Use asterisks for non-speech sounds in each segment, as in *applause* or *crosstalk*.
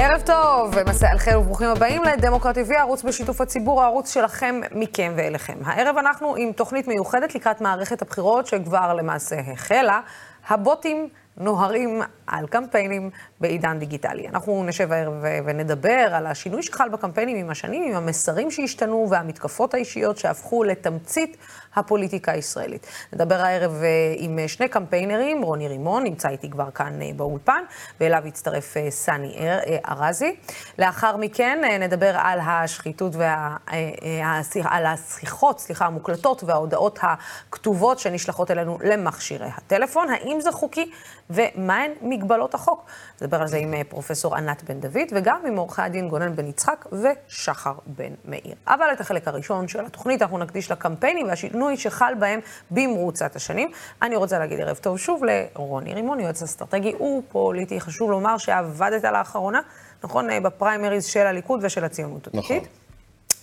ערב טוב, מסע על חיר וברוכים הבאים לדמוקרט TV, הערוץ בשיתוף הציבור, הערוץ שלכם, מכם ואליכם. הערב אנחנו עם תוכנית מיוחדת לקראת מערכת הבחירות שכבר למעשה החלה. הבוטים נוהרים על קמפיינים בעידן דיגיטלי. אנחנו נשב הערב ונדבר על השינוי שחל בקמפיינים עם השנים, עם המסרים שהשתנו והמתקפות האישיות שהפכו לתמצית הפוליטיקה הישראלית. נדבר הערב אה, עם שני קמפיינרים, רוני רימון נמצא איתי כבר כאן אה, באולפן, ואליו יצטרף אה, סני ארזי. לאחר מכן נדבר על השחיתות וה... על השיחות, סליחה, המוקלטות וההודעות הכתובות שנשלחות אלינו למכשירי הטלפון. האם זה חוקי ומהן מגבלות החוק? נדבר על זה עם פרופסור ענת בן דוד וגם עם עורכי הדין גונן בן יצחק ושחר בן מאיר. אבל את החלק הראשון של התוכנית אנחנו נקדיש לקמפיינים והשינוי השינוי שחל בהם במרוצת השנים. אני רוצה להגיד ערב טוב שוב לרוני רימון, יועץ אסטרטגי ופוליטי. חשוב לומר שעבדת לאחרונה, נכון, אה, בפריימריז של הליכוד ושל הציונות הדתית. נכון.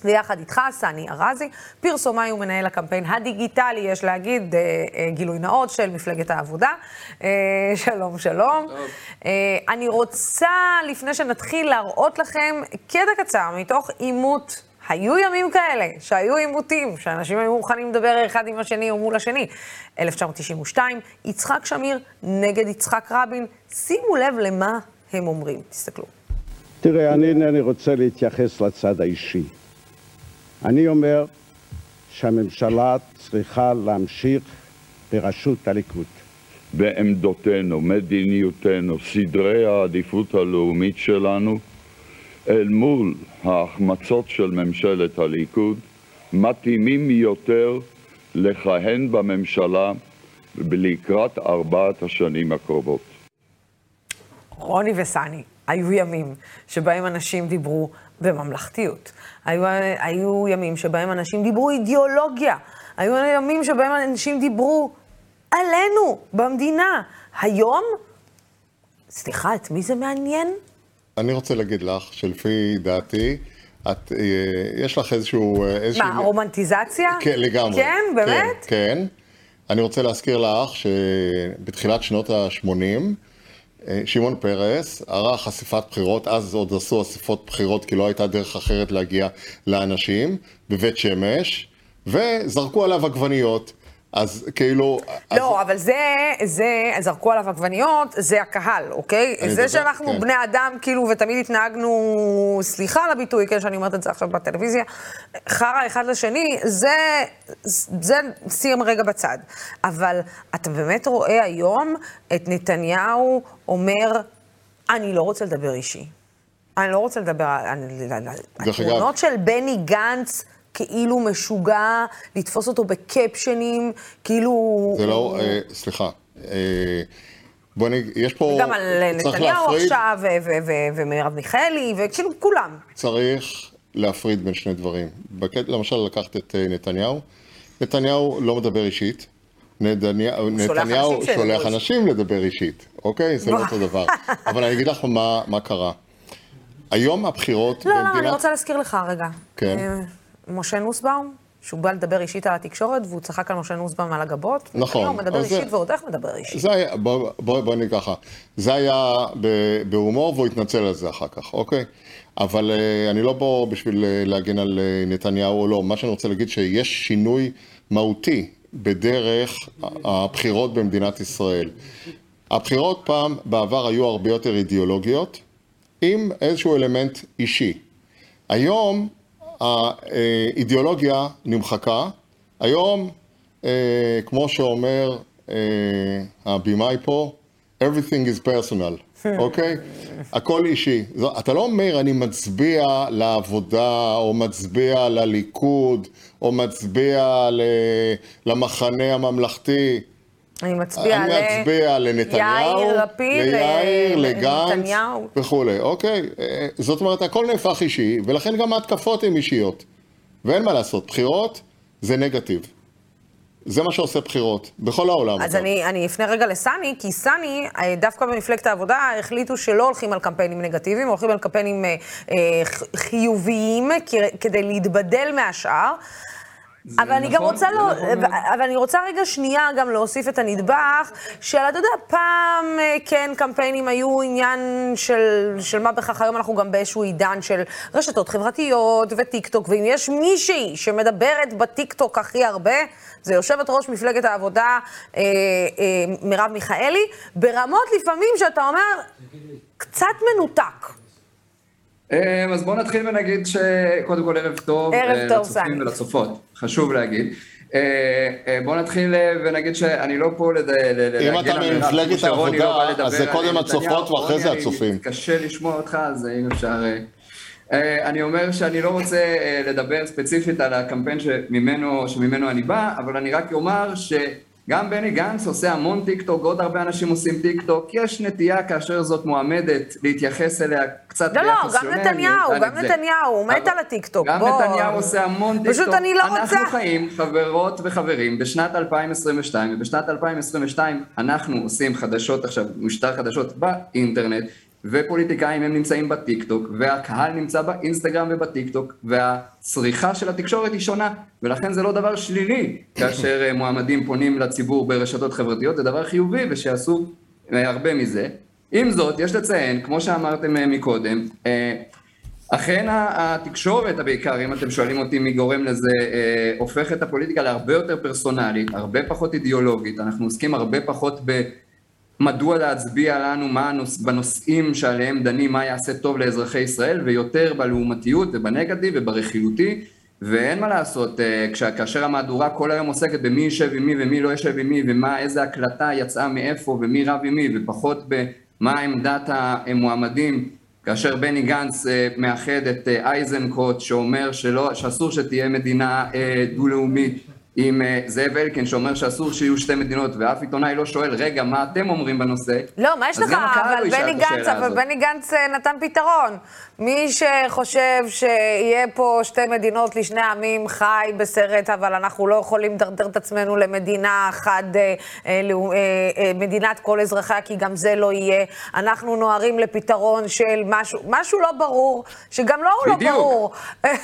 ויחד איתך, סני ארזי, פרסומאי ומנהל הקמפיין הדיגיטלי, יש להגיד, אה, אה, גילוי נאות של מפלגת העבודה. אה, *laughs* שלום, שלום. אה, אני רוצה, לפני שנתחיל, להראות לכם קטע קצר מתוך עימות היו ימים כאלה, שהיו עימותים, שאנשים היו מוכנים לדבר אחד עם השני או מול השני. 1992, יצחק שמיר נגד יצחק רבין. שימו לב למה הם אומרים, תסתכלו. תראה, אני אינני רוצה להתייחס לצד האישי. אני אומר שהממשלה צריכה להמשיך בראשות הליכוד. בעמדותינו, מדיניותנו, סדרי העדיפות הלאומית שלנו, אל מול ההחמצות של ממשלת הליכוד מתאימים יותר לכהן בממשלה לקראת ארבעת השנים הקרובות. רוני וסני, היו ימים שבהם אנשים דיברו בממלכתיות. היו, היו ימים שבהם אנשים דיברו אידיאולוגיה. היו ימים שבהם אנשים דיברו עלינו, במדינה. היום, סליחה, את מי זה מעניין? אני רוצה להגיד לך שלפי דעתי, את, אה, יש לך איזשהו... אה, איזשהו... מה, רומנטיזציה? כן, לגמרי. כן, באמת? כן, כן. אני רוצה להזכיר לך שבתחילת שנות ה-80, אה, שמעון פרס ערך חשיפת בחירות, אז עוד עשו אספות בחירות כי לא הייתה דרך אחרת להגיע לאנשים, בבית שמש, וזרקו עליו עגבניות. אז כאילו... לא, אז... אבל זה, זה, זרקו עליו עגבניות, זה הקהל, אוקיי? זה דבר, שאנחנו כן. בני אדם, כאילו, ותמיד התנהגנו, סליחה על הביטוי, כן, שאני אומרת את זה עכשיו בטלוויזיה, חרא אחד לשני, זה, זה שים רגע בצד. אבל אתה באמת רואה היום את נתניהו אומר, אני לא רוצה לדבר אישי. אני לא רוצה לדבר על התמונות של בני גנץ. כאילו משוגע, לתפוס אותו בקפשנים, כאילו... זה לא, אה, סליחה. אה, בוא נגיד, יש פה... גם על נתניהו עכשיו, ומרב מיכאלי, וכאילו כולם. צריך להפריד בין שני דברים. בקט, למשל, לקחת את אה, נתניהו. נתניהו לא מדבר אישית. נתניהו, נתניהו שולח אנשים לדבר אישית, אוקיי? זה לא אותו דבר. *laughs* אבל אני אגיד לך מה, מה קרה. היום הבחירות לא, במדינת... לא, לא, אני רוצה להזכיר לך רגע. כן. אה, משה נוסבאום, שהוא בא לדבר אישית על התקשורת, והוא צחק על משה נוסבאום על הגבות. נכון. הוא מדבר אישית ועוד איך מדבר אישית. זה היה, בוא, בוא, בוא נגיד ככה, זה היה בהומור והוא התנצל על זה אחר כך, אוקיי? אבל uh, אני לא בוא בשביל uh, להגן על uh, נתניהו או לא, מה שאני רוצה להגיד שיש שינוי מהותי בדרך הבחירות במדינת ישראל. הבחירות פעם, בעבר היו הרבה יותר אידיאולוגיות, עם איזשהו אלמנט אישי. היום האידיאולוגיה נמחקה. היום, אה, כמו שאומר אה, הבמאי פה, everything is personal, *laughs* אוקיי? הכל אישי. אתה לא אומר, אני מצביע לעבודה, או מצביע לליכוד, או מצביע למחנה הממלכתי. אני מצביע, אני מצביע לנתניהו, יאיר לפיד, ליאיר, לגנץ וכולי, אוקיי? אה, זאת אומרת, הכל נהפך אישי, ולכן גם ההתקפות הן אישיות. ואין מה לעשות, בחירות זה נגטיב. זה מה שעושה בחירות, בכל העולם. אז אני, אני אפנה רגע לסני, כי סני, אה, דווקא במפלגת העבודה, החליטו שלא הולכים על קמפיינים נגטיביים, הולכים על קמפיינים אה, חיוביים כדי להתבדל מהשאר. אבל אני גם נכון, רוצה, לא, נכון אבל אני רוצה רגע שנייה גם להוסיף את הנדבך, של, אתה יודע, פעם אה, כן קמפיינים היו עניין של, של מה בכך, היום אנחנו גם באיזשהו עידן של רשתות חברתיות וטיקטוק, ואם יש מישהי שמדברת בטיקטוק הכי הרבה, זה יושבת ראש מפלגת העבודה אה, אה, מרב מיכאלי, ברמות לפעמים שאתה אומר, קצת מנותק. אה, אז בואו נתחיל ונגיד שקודם כל ערב טוב. ערב טוב, סני. לצופים ולצופות, חשוב להגיד. אה, אה, בואו נתחיל ונגיד שאני לא פה להגן אם אתה ממפלגת לא העבודה, אז זה קודם הצופות ואחרי זה הצופים. קשה לשמוע אותך, אז אם אפשר... אני אומר שאני לא רוצה לדבר ספציפית על הקמפיין שממנו, שממנו אני בא, אבל אני רק אומר ש... גם בני גנץ עושה המון טיק טוק, עוד הרבה אנשים עושים טיק טוק, יש נטייה כאשר זאת מועמדת להתייחס אליה קצת לא, לא, גם נתניהו, גם נתניהו, הוא מת על הטיק טוק, גם נתניהו עושה המון טיק טוק. פשוט אני לא רוצה... אנחנו חיים, חברות וחברים, בשנת 2022, ובשנת 2022 אנחנו עושים חדשות עכשיו, משדר חדשות באינטרנט, ופוליטיקאים הם נמצאים בטיקטוק, והקהל נמצא באינסטגרם ובטיקטוק, והצריכה של התקשורת היא שונה, ולכן זה לא דבר שלילי כאשר אה, מועמדים פונים לציבור ברשתות חברתיות, זה דבר חיובי ושיעשו אה, הרבה מזה. עם זאת, יש לציין, כמו שאמרתם אה, מקודם, אכן התקשורת בעיקר, אם אתם שואלים אותי מי גורם לזה, הופך את הפוליטיקה להרבה יותר פרסונלית, הרבה פחות אידיאולוגית, אנחנו עוסקים הרבה פחות. מדוע להצביע לנו מה הנוש... בנושאים שעליהם דנים מה יעשה טוב לאזרחי ישראל ויותר בלעומתיות ובנגטיב וברכילותי ואין מה לעשות, אה, כאשר המהדורה כל היום עוסקת במי יישב עם מי ומי לא יישב עם מי ומה, איזה הקלטה יצאה מאיפה ומי רב עם מי ופחות במה עמדת המועמדים כאשר בני גנץ אה, מאחד את אה, אייזנקוט שאומר שלא, שאסור שתהיה מדינה דו-לאומית עם אה, זאב אלקין שאומר שאסור שיהיו שתי מדינות, ואף עיתונאי לא שואל, רגע, מה אתם אומרים בנושא? לא, מה יש לך? אבל בני גנץ, אבל בני גנץ אה, נתן פתרון. מי שחושב שיהיה פה שתי מדינות לשני עמים חי בסרט, אבל אנחנו לא יכולים לדרדר את עצמנו למדינה אחת, אה, מדינת כל אזרחיה, כי גם זה לא יהיה. אנחנו נוהרים לפתרון של משהו, משהו לא ברור, שגם לא הוא לא ברור.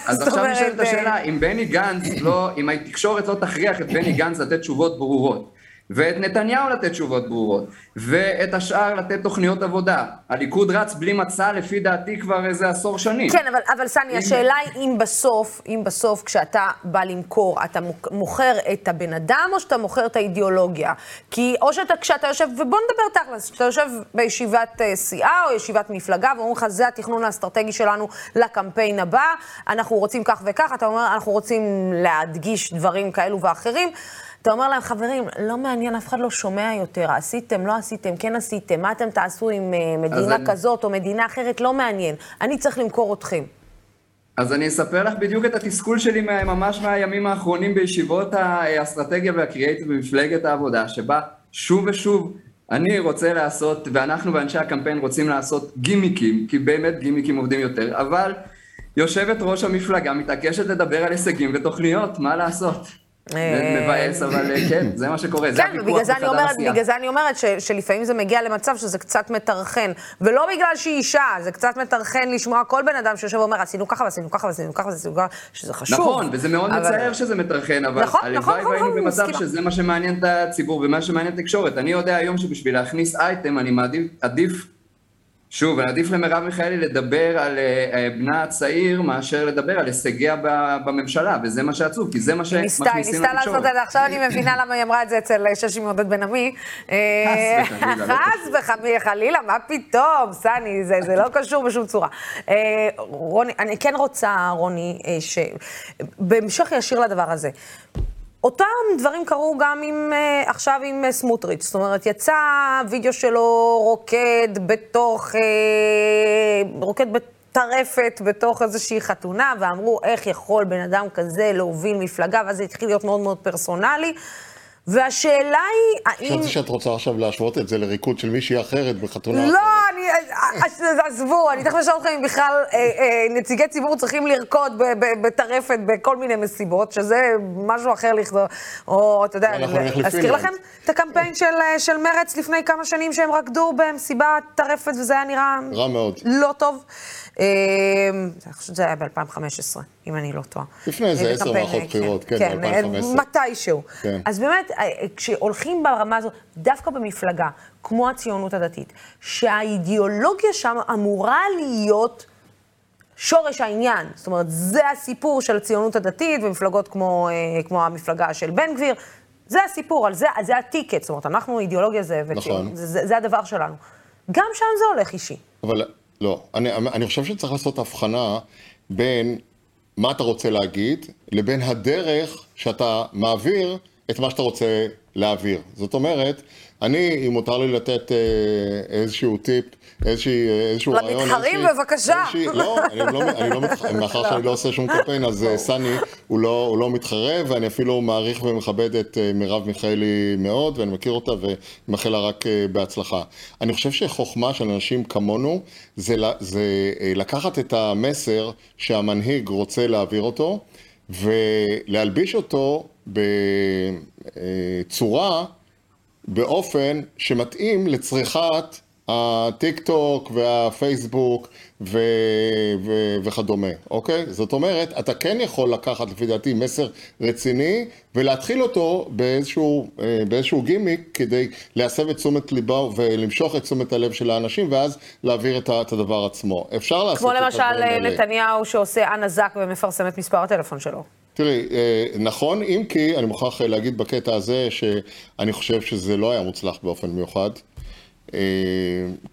אז עכשיו נשאלת השאלה, אם בני גנץ לא, אם התקשורת לא תכריח את בני גנץ לתת תשובות ברורות. ואת נתניהו לתת תשובות ברורות, ואת השאר לתת תוכניות עבודה. הליכוד רץ בלי מצע לפי דעתי כבר איזה עשור שנים. כן, אבל, אבל סני, השאלה היא אם בסוף, אם בסוף כשאתה בא למכור, אתה מוכר את הבן אדם או שאתה מוכר את האידיאולוגיה? כי או שאתה, כשאתה יושב, ובוא נדבר תכלס, כשאתה יושב בישיבת אה, סיעה או ישיבת מפלגה ואומרים לך, זה התכנון האסטרטגי שלנו לקמפיין הבא, אנחנו רוצים כך וכך, אתה אומר, אנחנו רוצים להדגיש דברים כאלו ואחרים. אתה אומר להם, חברים, לא מעניין, אף אחד לא שומע יותר, עשיתם, לא עשיתם, כן עשיתם, מה אתם תעשו עם uh, מדינה אני... כזאת או מדינה אחרת, לא מעניין. אני צריך למכור אתכם. אז אני אספר לך בדיוק את התסכול שלי ממש מהימים האחרונים בישיבות האסטרטגיה והקריאייטיב במפלגת העבודה, שבה שוב ושוב אני רוצה לעשות, ואנחנו ואנשי הקמפיין רוצים לעשות גימיקים, כי באמת גימיקים עובדים יותר, אבל יושבת ראש המפלגה מתעקשת לדבר על הישגים ותוכניות, מה לעשות? מבאס, אבל אה, כן, זה מה שקורה, זה כן, הוויכוח בחדר עשייה. בגלל זה אני אומרת שלפעמים זה מגיע למצב שזה קצת מטרחן, ולא בגלל שהיא אישה, זה קצת מטרחן לשמוע כל בן אדם שיושב ואומר, עשינו ככה ועשינו ככה ועשינו ככה ועשינו ככה, שזה חשוב. נכון, וזה מאוד מצער שזה מטרחן, אבל נכון, הלוואי נכון, והיינו נכון, במצב שזה מה שמעניין את הציבור ומה שמעניין את התקשורת. אני יודע היום שבשביל להכניס אייטם, אני מעדיף שוב, עדיף למרב מיכאלי לדבר על uh, בנה הצעיר מאשר לדבר על הישגיה בממשלה, וזה מה שעצוב, כי זה מה שמכניסים לתקשורת. ניסתה, ניסתה לעשות את זה, עכשיו אני מבינה למה היא אמרה את זה אצל ששי מעודד בן עמי. אה, חס וחלילה, חלילה, מה פתאום, סני, זה, לא קשור בשום צורה. רוני, אני כן רוצה, רוני, שבהמשך ישיר לדבר הזה, אותם דברים קרו גם עם, uh, עכשיו עם uh, סמוטריץ'. זאת אומרת, יצא וידאו שלו רוקד בתוך, uh, רוקד בטרפת בתוך איזושהי חתונה, ואמרו, איך יכול בן אדם כזה להוביל מפלגה, ואז זה התחיל להיות מאוד מאוד פרסונלי. והשאלה היא, האם... חשבתי שאת רוצה עכשיו להשוות את זה לריקוד של מישהי אחרת בחתונה לא, אחרת. אני... אז- עזבו, אני תכף אשאל אתכם אם בכלל אה, אה, נציגי ציבור צריכים לרקוד בטרפת בכל מיני מסיבות, שזה משהו אחר לכתוב. או, אתה יודע, להזכיר. לכם את הקמפיין של, אה, של מרץ לפני כמה שנים שהם רקדו במסיבת טרפת וזה היה נראה... רע מאוד. לא טוב. אה, אני חושבת שזה היה ב-2015, אם אני לא טועה. לפני איזה עשר מערכות בחירות, כן, כן, אה, ב-2015. מתישהו. כן. אז באמת, אה, כשהולכים ברמה הזאת, דווקא במפלגה, כמו הציונות הדתית, שהאידיאולוגיה שם אמורה להיות שורש העניין. זאת אומרת, זה הסיפור של הציונות הדתית ומפלגות כמו, אה, כמו המפלגה של בן גביר. זה הסיפור, על זה, זה הטיקט. זאת אומרת, אנחנו אידיאולוגיה זה, נכון. זה, זה, זה הדבר שלנו. גם שם זה הולך אישי. אבל לא, אני, אני חושב שצריך לעשות הבחנה בין מה אתה רוצה להגיד, לבין הדרך שאתה מעביר את מה שאתה רוצה להעביר. זאת אומרת, אני, אם מותר לי לתת אה, איזשהו טיפ, איזושהי, איזשהו רעיון... למתחרים, בבקשה. איזושהי- לא, אני לא, אני לא מתחרה, *laughs* מאחר שאני לא עושה שום קמפיין, אז אה, סני הוא לא, הוא לא מתחרה, ואני אפילו מעריך ומכבד את אה, מרב מיכאלי מאוד, ואני מכיר אותה ומאחל לה רק בהצלחה. אני חושב שחוכמה של אנשים כמונו, זה, זה לקחת את המסר שהמנהיג רוצה להעביר אותו, ולהלביש אותו בצורה, באופן שמתאים לצריכת הטיק טוק והפייסבוק ו- ו- וכדומה, אוקיי? זאת אומרת, אתה כן יכול לקחת לפי דעתי מסר רציני ולהתחיל אותו באיזשהו, אה, באיזשהו גימיק כדי להסב את תשומת ליבו ולמשוך את תשומת הלב של האנשים ואז להעביר את הדבר עצמו. אפשר לעשות כמו את למשל הדברים אה, האלה. נתניהו שעושה אנה זק ומפרסם את מספר הטלפון שלו. תראי, אה, נכון, אם כי אני מוכרח להגיד בקטע הזה שאני חושב שזה לא היה מוצלח באופן מיוחד. אה,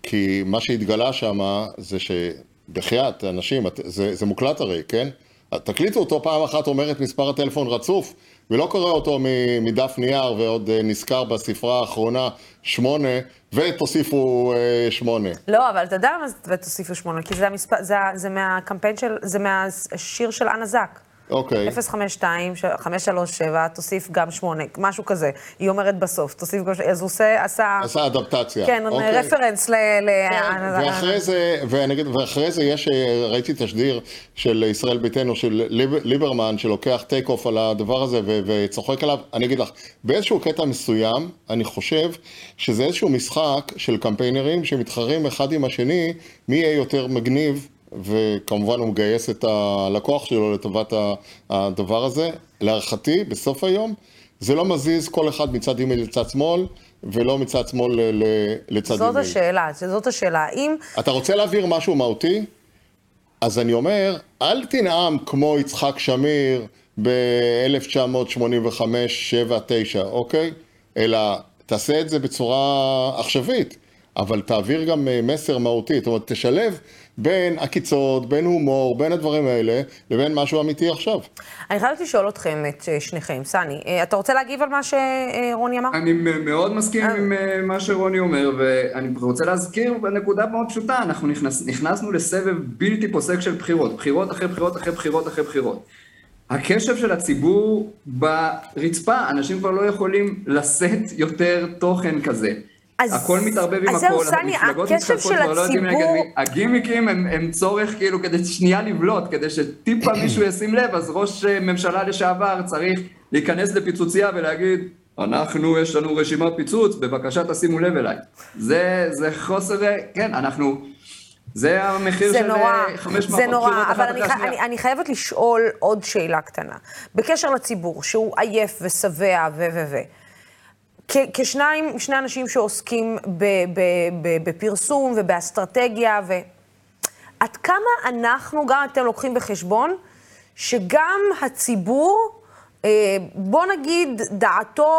כי מה שהתגלה שם זה שבחייאת, אנשים, זה, זה מוקלט הרי, כן? תקליטו אותו פעם אחת אומר את מספר הטלפון רצוף, ולא קורא אותו מדף נייר ועוד אה, נזכר בספרה האחרונה שמונה, ותוסיפו שמונה. לא, אבל אתה יודע למה זה תוסיפו שמונה, כי זה, המספר, זה, זה מהקמפיין של, זה מהשיר של אנה זק. אוקיי. 052, 537, תוסיף גם שמונה, משהו כזה. היא אומרת בסוף, תוסיף גם שמונה, אז הוא עושה, עשה... עשה אדפטציה. כן, אוקיי. reference ל... ל- כן, ואחרי זה, ואני אגיד, ואחרי זה יש, אה, ראיתי תשדיר של ישראל ביתנו, של ליב, ליברמן, שלוקח take off על הדבר הזה ו, וצוחק עליו. אני אגיד לך, באיזשהו קטע מסוים, אני חושב שזה איזשהו משחק של קמפיינרים שמתחרים אחד עם השני, מי יהיה יותר מגניב. וכמובן הוא מגייס את הלקוח שלו לטובת הדבר הזה. להערכתי, בסוף היום, זה לא מזיז כל אחד מצד ימין לצד שמאל, ולא מצד שמאל לצד ימין. זאת השאלה, זאת השאלה. האם... אתה רוצה להעביר משהו מהותי? אז אני אומר, אל תנאם כמו יצחק שמיר ב-1985, 7, 9, אוקיי? אלא תעשה את זה בצורה עכשווית, אבל תעביר גם אה, מסר מהותי. זאת אומרת, תשלב בין עקיצות, בין הומור, בין הדברים האלה, לבין משהו אמיתי עכשיו. אני חייבת לשאול אתכם, את אה, שניכם. סני, אה, אתה רוצה להגיב על מה שרוני אמר? אני מאוד מסכים עם אה, מה שרוני אומר, ואני רוצה להזכיר נקודה מאוד פשוטה, אנחנו נכנס, נכנסנו לסבב בלתי פוסק של בחירות, בחירות אחרי בחירות אחרי בחירות אחרי בחירות. הקשב של הציבור ברצפה, אנשים כבר לא יכולים לשאת יותר תוכן כזה. אז- הכל מתערבב עם הכל, המפלגות מתחלפות, כבר לא יודעים נגד מי. הגימיקים הם, הם צורך כאילו כדי שנייה לבלוט, כדי שטיפה מישהו ישים לב, אז ראש אה, ממשלה לשעבר צריך להיכנס לפיצוצייה ולהגיד, אנחנו, יש לנו רשימת פיצוץ, בבקשה תשימו לב אליי. זה, זה חוסר, אה, כן, אנחנו, זה המחיר זה של נורא, אה, חמש זה נורא, אבל אני. אני, אני חייבת לשאול עוד שאלה קטנה. בקשר לציבור, שהוא עייף ושבע ו... ו... ו... כשניים, שני אנשים שעוסקים ב, ב, ב, בפרסום ובאסטרטגיה, ו... עד כמה אנחנו, גם אתם לוקחים בחשבון, שגם הציבור, אה, בוא נגיד, דעתו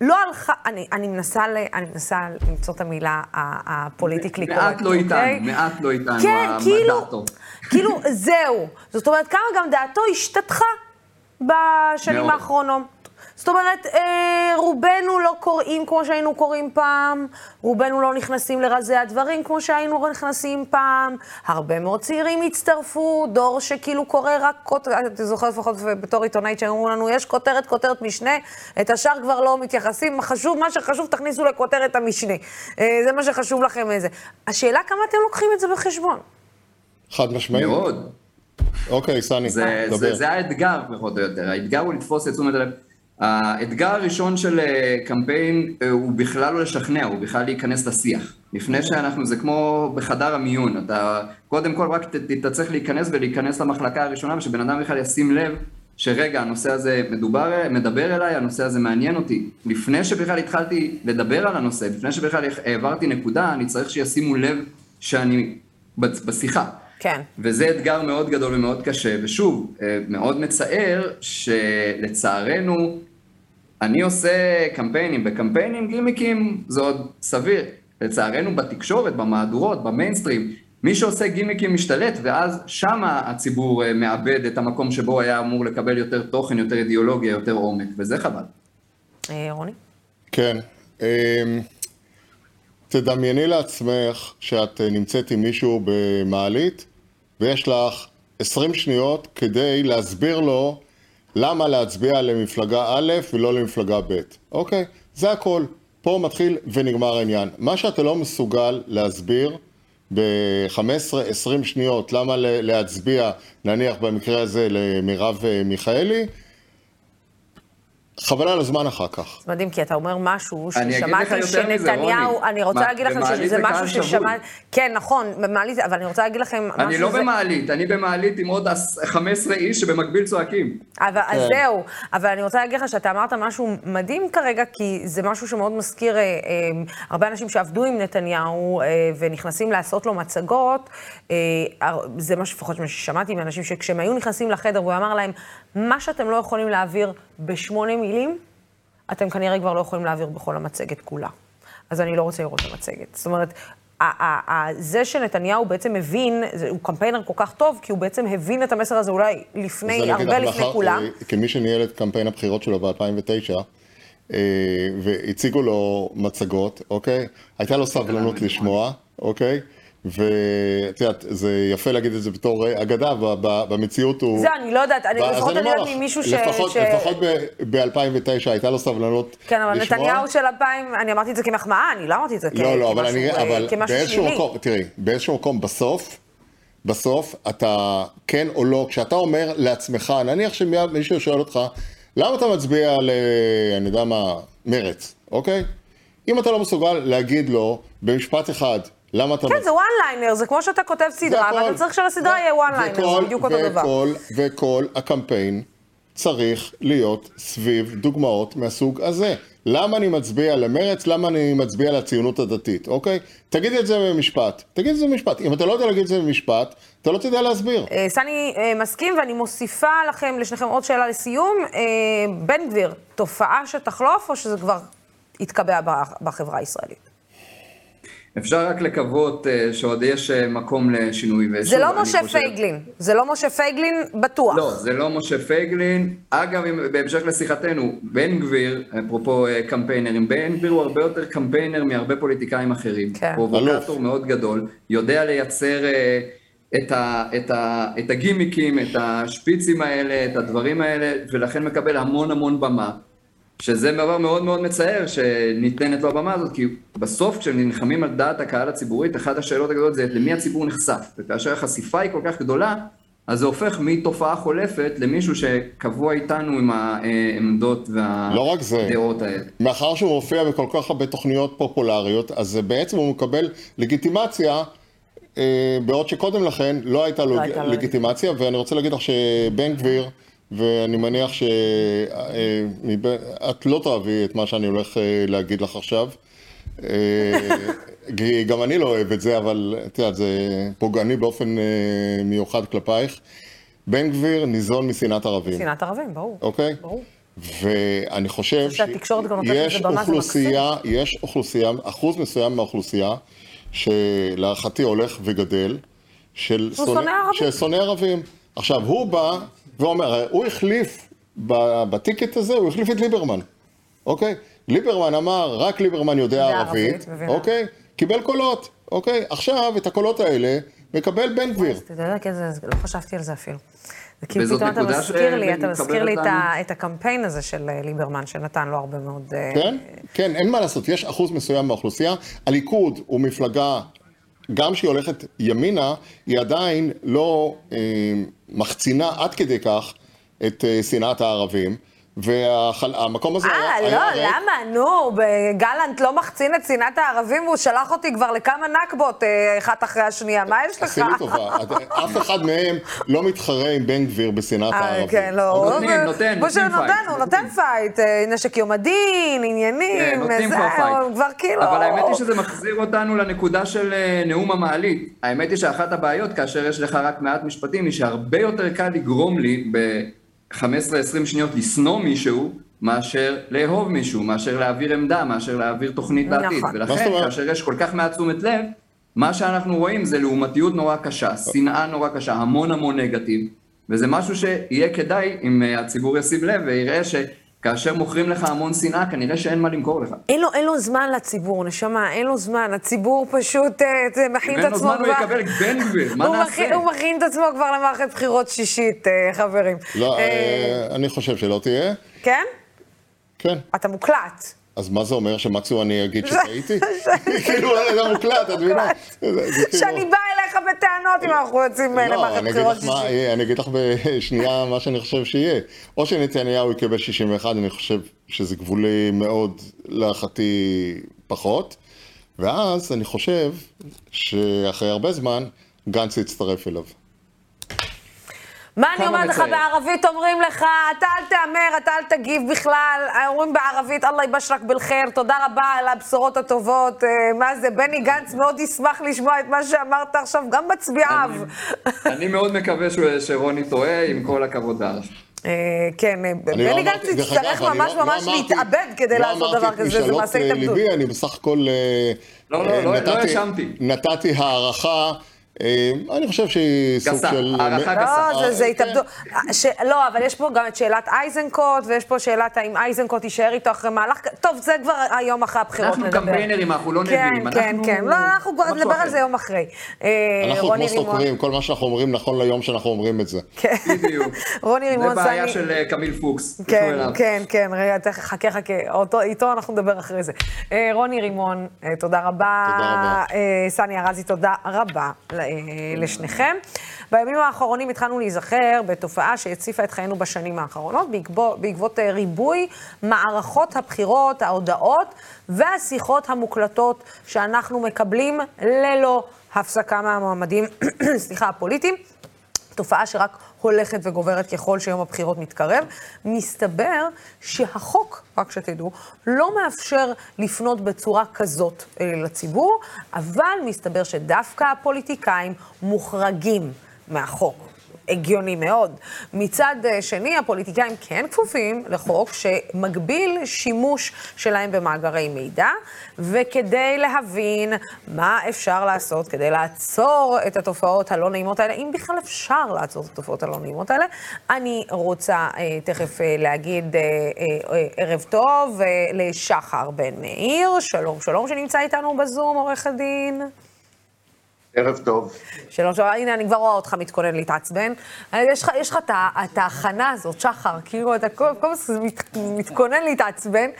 לא הלכה, אני, אני, מנסה, ל, אני מנסה למצוא את המילה הפוליטיקלי קורקט, מעט לא איתנו, אוקיי? מעט לא איתנו, כן, כאילו. כאילו, זהו. זאת אומרת, כמה גם דעתו השתתחה בשנים. האחרונות. זאת אומרת, אה, רובנו לא קוראים כמו שהיינו קוראים פעם, רובנו לא נכנסים לרזי הדברים כמו שהיינו נכנסים פעם, הרבה מאוד צעירים הצטרפו, דור שכאילו קורא רק כותרת, אתה זוכר לפחות בתור עיתונאית שאמרו לנו, יש כותרת, כותרת משנה, את השאר כבר לא מתייחסים, חשוב, מה שחשוב תכניסו לכותרת המשנה. אה, זה מה שחשוב לכם איזה. השאלה כמה אתם לוקחים את זה בחשבון. חד משמעית. מאוד. אוקיי, סני, דבר. זה, זה האתגר, פחות או יותר. האתגר הוא לתפוס את תשומת הלב. האתגר הראשון של אה, קמפיין אה, הוא בכלל לא לשכנע, הוא בכלל להיכנס לשיח. לפני שאנחנו, זה כמו בחדר המיון, אתה קודם כל רק צריך להיכנס ולהיכנס למחלקה הראשונה, ושבן אדם בכלל ישים לב שרגע, הנושא הזה מדובר, מדבר אליי, הנושא הזה מעניין אותי. לפני שבכלל התחלתי לדבר על הנושא, לפני שבכלל העברתי נקודה, אני צריך שישימו לב שאני בשיחה. כן. וזה אתגר מאוד גדול ומאוד קשה, ושוב, אה, מאוד מצער שלצערנו, אני עושה קמפיינים, בקמפיינים גימיקים זה עוד סביר. לצערנו בתקשורת, במהדורות, במיינסטרים, מי שעושה גימיקים משתלט, ואז שמה הציבור אה, מאבד את המקום שבו היה אמור לקבל יותר תוכן, יותר אידיאולוגיה, יותר עומק, וזה חבל. אה, רוני? כן. תדמייני לעצמך שאת אה, נמצאת עם מישהו במעלית ויש לך 20 שניות כדי להסביר לו למה להצביע למפלגה א' ולא למפלגה ב'. אוקיי? זה הכל. פה מתחיל ונגמר העניין. מה שאתה לא מסוגל להסביר ב-15-20 שניות למה להצביע, נניח במקרה הזה למרב אה, מיכאלי, חבל על הזמן אחר כך. זה מדהים, כי אתה אומר משהו ששמעתי שנתניהו, אני רוצה להגיד לכם שזה משהו ששמעתי, כן, נכון, במעלית, אבל אני רוצה להגיד לכם משהו... אני לא במעלית, אני במעלית עם עוד 15 איש שבמקביל צועקים. אבל אז כן. זהו, אבל אני רוצה להגיד לך שאתה אמרת משהו מדהים כרגע, כי זה משהו שמאוד מזכיר אה, אה, הרבה אנשים שעבדו עם נתניהו אה, ונכנסים לעשות לו מצגות, זה מה שפחות ששמעתי מאנשים שכשהם היו נכנסים לחדר והוא אמר להם, מה שאתם לא יכולים להעביר בשמונה מילים, אתם כנראה כבר לא יכולים להעביר בכל המצגת כולה. אז אני לא רוצה לראות את המצגת. זאת אומרת, זה שנתניהו בעצם מבין, הוא קמפיינר כל כך טוב, כי הוא בעצם הבין את המסר הזה אולי לפני, הרבה לפני כולם. אה, כמי שניהל את קמפיין הבחירות שלו ב-2009, אה, והציגו לו מצגות, אוקיי? הייתה לו סבלנות לשמוע, אוקיי? ואת יודעת, זה יפה להגיד את זה בתור אגדה, במציאות הוא... זה, אני לא יודעת, אני לפחות אני יודעת ממישהו ש... לפחות ב-2009 הייתה לו סבלנות כן, אבל נתניהו של 2000, אני אמרתי את זה כמחמאה, אני לא אמרתי את זה כמשהו שלילי. לא, לא, אבל באיזשהו מקום, תראי, באיזשהו מקום בסוף, בסוף אתה כן או לא, כשאתה אומר לעצמך, נניח שמישהו שואל אותך, למה אתה מצביע ל... אני יודע מה, מרץ, אוקיי? אם אתה לא מסוגל להגיד לו במשפט אחד, למה אתה... כן, זה one liner, זה כמו שאתה כותב סדרה, ואתה צריך שלסדרה יהיה one liner, זה בדיוק אותו דבר. וכל הקמפיין צריך להיות סביב דוגמאות מהסוג הזה. למה אני מצביע למרץ? למה אני מצביע לציונות הדתית, אוקיי? תגידי את זה במשפט. תגידי את זה במשפט. אם אתה לא יודע להגיד את זה במשפט, אתה לא תדע להסביר. אה, סני אה, מסכים, ואני מוסיפה לכם, לשניכם עוד שאלה לסיום. אה, בן גביר, תופעה שתחלוף, או שזה כבר יתקבע בחברה הישראלית? אפשר רק לקוות אה, שעוד יש אה, מקום לשינוי. ושוב, זה לא משה חושב... פייגלין, זה לא משה פייגלין בטוח. לא, זה לא משה פייגלין. אגב, בהמשך לשיחתנו, בן גביר, אפרופו אה, קמפיינרים, בן גביר הוא הרבה יותר קמפיינר מהרבה פוליטיקאים אחרים. כן. פרובוקטור מאוד גדול, יודע לייצר אה, את, ה, את, ה, את הגימיקים, את השפיצים האלה, את הדברים האלה, ולכן מקבל המון המון במה. שזה דבר מאוד מאוד מצער שניתנת לו הבמה הזאת, כי בסוף כשנלחמים על דעת הקהל הציבורית, אחת השאלות הגדולות זה למי הציבור נחשף, וכאשר החשיפה היא כל כך גדולה, אז זה הופך מתופעה חולפת למישהו שקבוע איתנו עם העמדות והדעות האלה. לא רק זה, מאחר שהוא מופיע בכל כך הרבה תוכניות פופולריות, אז בעצם הוא מקבל לגיטימציה, אה, בעוד שקודם לכן לא הייתה לו לא לגיטימציה, ואני רוצה להגיד לך שבן גביר, ואני מניח שאת אה, לא תאהבי את מה שאני הולך אה, להגיד לך עכשיו. אה, *laughs* גם אני לא אוהב את זה, אבל את יודעת, זה פוגעני באופן מיוחד כלפייך. בן גביר ניזון משנאת ערבים. שנאת ערבים, ברור. אוקיי? ברור. ואני חושב שיש אוכלוסייה, יש אוכלוסייה, אחוז מסוים מהאוכלוסייה, שלהערכתי הולך וגדל, של ערבים. ערבים. עכשיו, הוא בא ואומר, הוא החליף בטיקט הזה הוא החליף את ליברמן, אוקיי? ליברמן אמר, רק ליברמן יודע ערבית, אוקיי? קיבל קולות, אוקיי? עכשיו, את הקולות האלה מקבל בן גביר. אתה יודע, לא חשבתי על זה אפילו. זה כאילו פתאום אתה מזכיר לי, אתה מזכיר לי את הקמפיין הזה של אה, ליברמן, שנתן לו הרבה מאוד... אה, כן, כן, אין מה לעשות, יש אחוז מסוים באוכלוסייה. הליכוד הוא מפלגה, גם שהיא הולכת ימינה, היא עדיין לא אה, מחצינה עד כדי כך את אה, שנאת הערבים. והמקום הזה היה... אה, לא, למה? נו, גלנט לא מחצין את שנאת הערבים והוא שלח אותי כבר לכמה נכבות אה, אחת אחרי השנייה, מה יש לך? עשי לי טובה, אף אחד מהם לא מתחרה עם בן גביר בשנאת אה, הערבים. כן, לא. נותנים, נותן, נותנים fight. הוא נותן fight, נשק יום הדין, עניינים, נותנים כבר fight. כבר כאילו... אבל האמת היא שזה מחזיר אותנו לנקודה של נאום המעלית. האמת היא שאחת הבעיות, כאשר יש לך רק מעט משפטים, היא שהרבה יותר קל לגרום לי ב... 15-20 שניות לשנוא מישהו, מאשר לאהוב מישהו, מאשר להעביר עמדה, מאשר להעביר תוכנית נכון. בעתיד. ולכן, כאשר יש כל כך מעט תשומת לב, מה שאנחנו רואים זה לעומתיות נורא קשה, שנאה נורא קשה, המון המון נגטיב, וזה משהו שיהיה כדאי אם אה, הציבור ישים לב ויראה ש... כאשר מוכרים לך המון שנאה, כנראה שאין מה למכור לך. אין לו, אין לו זמן לציבור, נשמה, אין לו זמן. הציבור פשוט אה, מכין את עצמו כבר... אין לו זמן, הוא יקבל בן גביר, מה נעשה? מכין, הוא מכין את עצמו כבר למערכת בחירות שישית, אה, חברים. לא, אה, אה... אני חושב שלא תהיה. כן? כן. אתה מוקלט. אז מה זה אומר, שמצאו אני אגיד שטעיתי? *laughs* כאילו, זה מוקלט, את מבינה? כאילו- שאני באה אליך בטענות אם אנחנו יוצאים לא, למערכת בחירות שישית. אני אגיד לך בשנייה *laughs* מה שאני חושב שיהיה. או שנתניהו יקבל 61, אני חושב שזה גבולי מאוד, להערכתי פחות. ואז אני חושב שאחרי הרבה זמן, גנץ יצטרף אליו. מה אני אומרת לך בערבית? אומרים לך, אתה אל תהמר, אתה אל תגיב בכלל. אומרים בערבית, אללה יבשרק בלחיר, תודה רבה על הבשורות הטובות. אה, מה זה, בני גנץ מאוד ישמח לשמוע את מה שאמרת עכשיו, גם מצביעיו. אני מאוד מקווה שרוני טועה, עם כל הכבוד לך. אה, כן, אה, בני לא גנץ יצטרך ממש לא- ממש לא להתאבד כדי לעשות דבר כזה, זה מעשה התאבדות. אני בסך הכל... לא, לא, לא האשמתי. נתתי הערכה. אה, אני חושב שהיא סוג של... הערכה גסה. לא, זה התאבדות. לא, אבל יש פה גם את שאלת אייזנקוט, ויש פה שאלת האם אייזנקוט יישאר איתו אחרי מהלך... טוב, זה כבר היום אחרי הבחירות נדבר. אנחנו קמפיינרים, אנחנו לא נביאים. כן, כן, כן. לא, אנחנו כבר נדבר על זה יום אחרי. אה, אנחנו כמו סטוקרים, כל מה שאנחנו אומרים נכון ליום שאנחנו אומרים את זה. כן. בדיוק. *laughs* רוני רימון סני... זה בעיה של אה, קמיל פוקס. כן, כן, כן, רגע, חכה, חכה. איתו אנחנו נדבר אחרי זה. רוני רימון, תודה רבה. תודה רבה. סני ארזי, תודה רבה. לשניכם. בימים האחרונים התחלנו להיזכר בתופעה שהציפה את חיינו בשנים האחרונות, בעקבות, בעקבות אה, ריבוי מערכות הבחירות, ההודעות והשיחות המוקלטות שאנחנו מקבלים ללא הפסקה מהמועמדים, *coughs* סליחה, הפוליטיים. תופעה שרק הולכת וגוברת ככל שיום הבחירות מתקרב. מסתבר שהחוק, רק שתדעו, לא מאפשר לפנות בצורה כזאת אה, לציבור, אבל מסתבר שדווקא הפוליטיקאים מוחרגים מהחוק. הגיוני מאוד. מצד אה, שני, הפוליטיקאים כן כפופים לחוק שמגביל שימוש שלהם במאגרי מידע, וכדי להבין מה אפשר לעשות כדי לעצור את התופעות הלא נעימות האלה, אם בכלל אפשר לעצור את התופעות הלא נעימות האלה, אני רוצה אה, תכף אה, להגיד אה, אה, אה, ערב טוב אה, לשחר בן מאיר, שלום שלום שנמצא איתנו בזום, עורך הדין. ערב טוב. שלום, שלום, הנה, אני כבר רואה אותך מתכונן להתעצבן. יש לך, יש לך את ההכנה הזאת, שחר, כאילו אתה כל הזמן מת, מתכונן להתעצבן.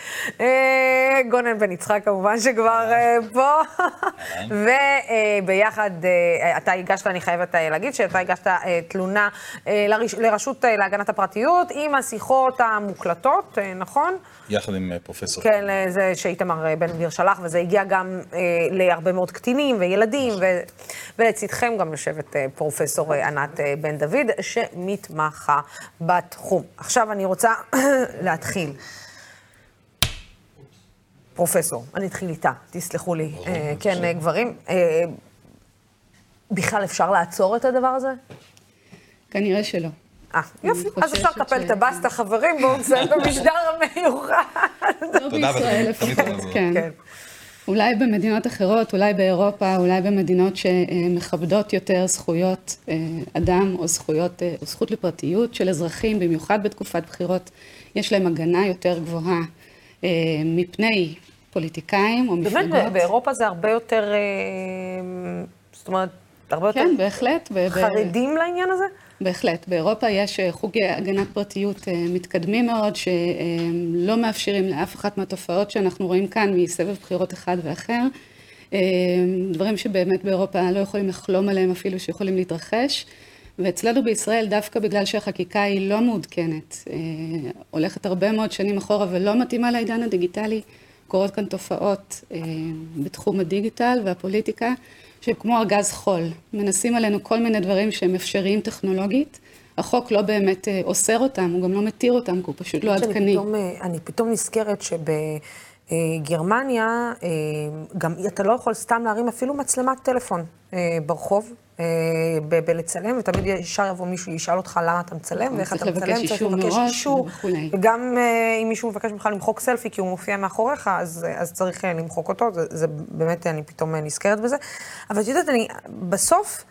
אה, גונן בן יצחק כמובן שכבר אה, פה. *laughs* וביחד, אה, אתה הגשת, אני חייבת להגיד, שאתה הגשת תלונה לרשות להגנת הפרטיות עם השיחות המוקלטות, נכון? יחד עם פרופסור. כן, זה שאיתמר בן גביר שלח, וזה הגיע גם להרבה מאוד קטינים וילדים. ו... ולצידכם גם יושבת אה, פרופסור אה, ענת אה, בן דוד, שמתמחה בתחום. עכשיו אני רוצה *clears throat* להתחיל. פרופסור, אני אתחיל איתה, תסלחו לי. כן, גברים, בכלל אפשר לעצור את הדבר הזה? כנראה שלא. אה, יופי, אז אפשר לקפל את הבסטה, חברים, בואו נסיים *laughs* במשדר המיוחד. לא בישראל לפחות, כן. אולי במדינות אחרות, אולי באירופה, אולי במדינות שמכבדות יותר זכויות אה, אדם או זכויות, אה, או זכות לפרטיות של אזרחים, במיוחד בתקופת בחירות, יש להם הגנה יותר גבוהה אה, מפני פוליטיקאים או מפלגות. באמת, באירופה זה הרבה יותר, זאת אומרת, הרבה יותר... כן, בהחלט. חרדים לעניין הזה? בהחלט. באירופה יש אה, חוגי הגנת פרטיות אה, מתקדמים מאוד, שלא מאפשרים לאף אחת מהתופעות שאנחנו רואים כאן מסבב בחירות אחד ואחר. אה, דברים שבאמת באירופה לא יכולים לחלום עליהם אפילו שיכולים להתרחש. ואצלנו בישראל, דווקא בגלל שהחקיקה היא לא מעודכנת, הולכת הרבה מאוד שנים אחורה ולא מתאימה לעידן הדיגיטלי, קורות כאן תופעות בתחום הדיגיטל והפוליטיקה. שכמו ארגז חול, מנסים עלינו כל מיני דברים שהם אפשריים טכנולוגית. החוק לא באמת אה, אוסר אותם, הוא גם לא מתיר אותם, כי הוא פשוט לא עדכני. פתאום, אה, אני פתאום נזכרת שבגרמניה, אה, גם אתה לא יכול סתם להרים אפילו מצלמת טלפון ברחוב, בלצלם, ותמיד ישר יבוא מישהו, ישאל אותך למה אתה מצלם, ואיך אתה מצלם, צריך לבקש אישור. וגם אה, אם מישהו מבקש ממך למחוק סלפי, כי הוא מופיע מאחוריך, אז, אז צריך אה, למחוק אותו, זה, זה באמת, אני פתאום נזכרת בזה. אבל את יודעת, אני, בסוף,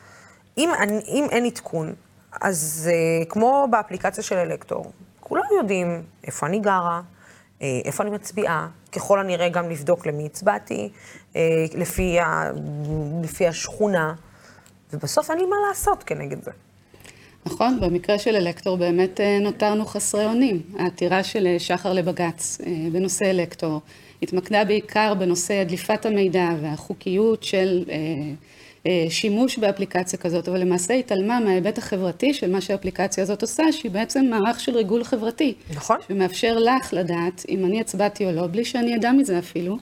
אם, אני, אם אין עדכון, אז כמו באפליקציה של אלקטור, כולם יודעים איפה אני גרה, איפה אני מצביעה, ככל הנראה גם לבדוק למי הצבעתי, לפי, ה, לפי השכונה. ובסוף אין לי מה לעשות כנגד זה. נכון, במקרה של אלקטור באמת אה, נותרנו חסרי אונים. העתירה של אה, שחר לבג"ץ אה, בנושא אלקטור התמקדה בעיקר בנושא דליפת המידע והחוקיות של שימוש באפליקציה כזאת, אבל למעשה התעלמה מההיבט החברתי של מה שהאפליקציה הזאת עושה, שהיא בעצם מערך של ריגול חברתי. נכון. שמאפשר לך לדעת אם אני הצבעתי או לא, בלי שאני אדע מזה אפילו,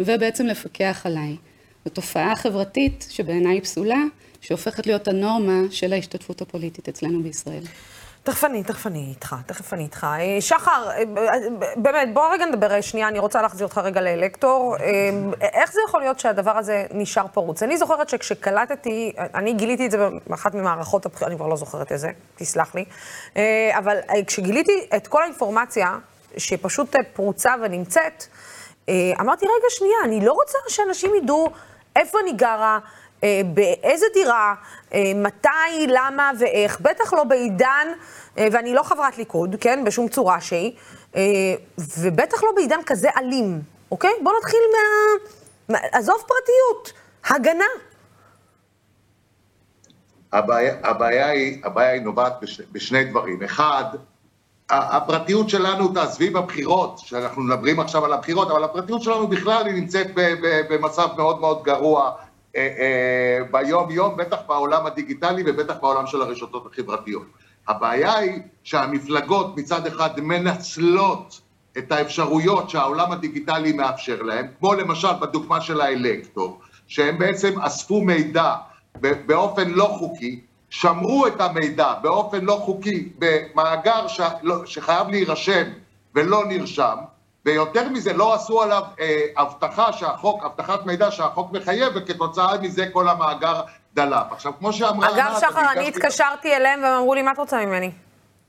ובעצם לפקח עליי. זו תופעה חברתית שבעיניי פסולה, שהופכת להיות הנורמה של ההשתתפות הפוליטית אצלנו בישראל. תכף אני, תכף אני איתך, תכף אני איתך. אה, שחר, אה, באמת, בוא רגע נדבר שנייה, אני רוצה להחזיר אותך רגע לאלקטור. אה, איך זה יכול להיות שהדבר הזה נשאר פרוץ? אני זוכרת שכשקלטתי, אני גיליתי את זה באחת ממערכות הבחירות, אני כבר לא זוכרת איזה, תסלח לי, אבל כשגיליתי את כל האינפורמציה שפשוט פרוצה ונמצאת, אמרתי, רגע, שנייה, אני לא רוצה שאנשים ידעו איפה אני גרה, אה, באיזה דירה, אה, מתי, למה ואיך, בטח לא בעידן, אה, ואני לא חברת ליכוד, כן, בשום צורה שהיא, ובטח לא בעידן כזה אלים, אוקיי? בואו נתחיל מה... עזוב פרטיות, הגנה. הבעיה, הבעיה, היא, הבעיה היא נובעת בש, בשני דברים. אחד, הפרטיות שלנו, תעזבי בבחירות, שאנחנו מדברים עכשיו על הבחירות, אבל הפרטיות שלנו בכלל היא נמצאת במצב מאוד מאוד גרוע. אה, אה, ביום-יום, בטח בעולם הדיגיטלי ובטח בעולם של הרשתות החברתיות. הבעיה היא שהמפלגות מצד אחד מנצלות את האפשרויות שהעולם הדיגיטלי מאפשר להם, כמו למשל בדוגמה של האלקטור, שהם בעצם אספו מידע באופן לא חוקי, שמרו את המידע באופן לא חוקי במאגר לא, שחייב להירשם ולא נרשם, ויותר מזה, לא עשו עליו אה, הבטחה שהחוק, הבטחת מידע שהחוק מחייב, וכתוצאה מזה כל המאגר דלף. עכשיו, כמו שאמרה... אגב, שחר, אני התקשרתי אליהם והם אמרו לי, מה את רוצה ממני?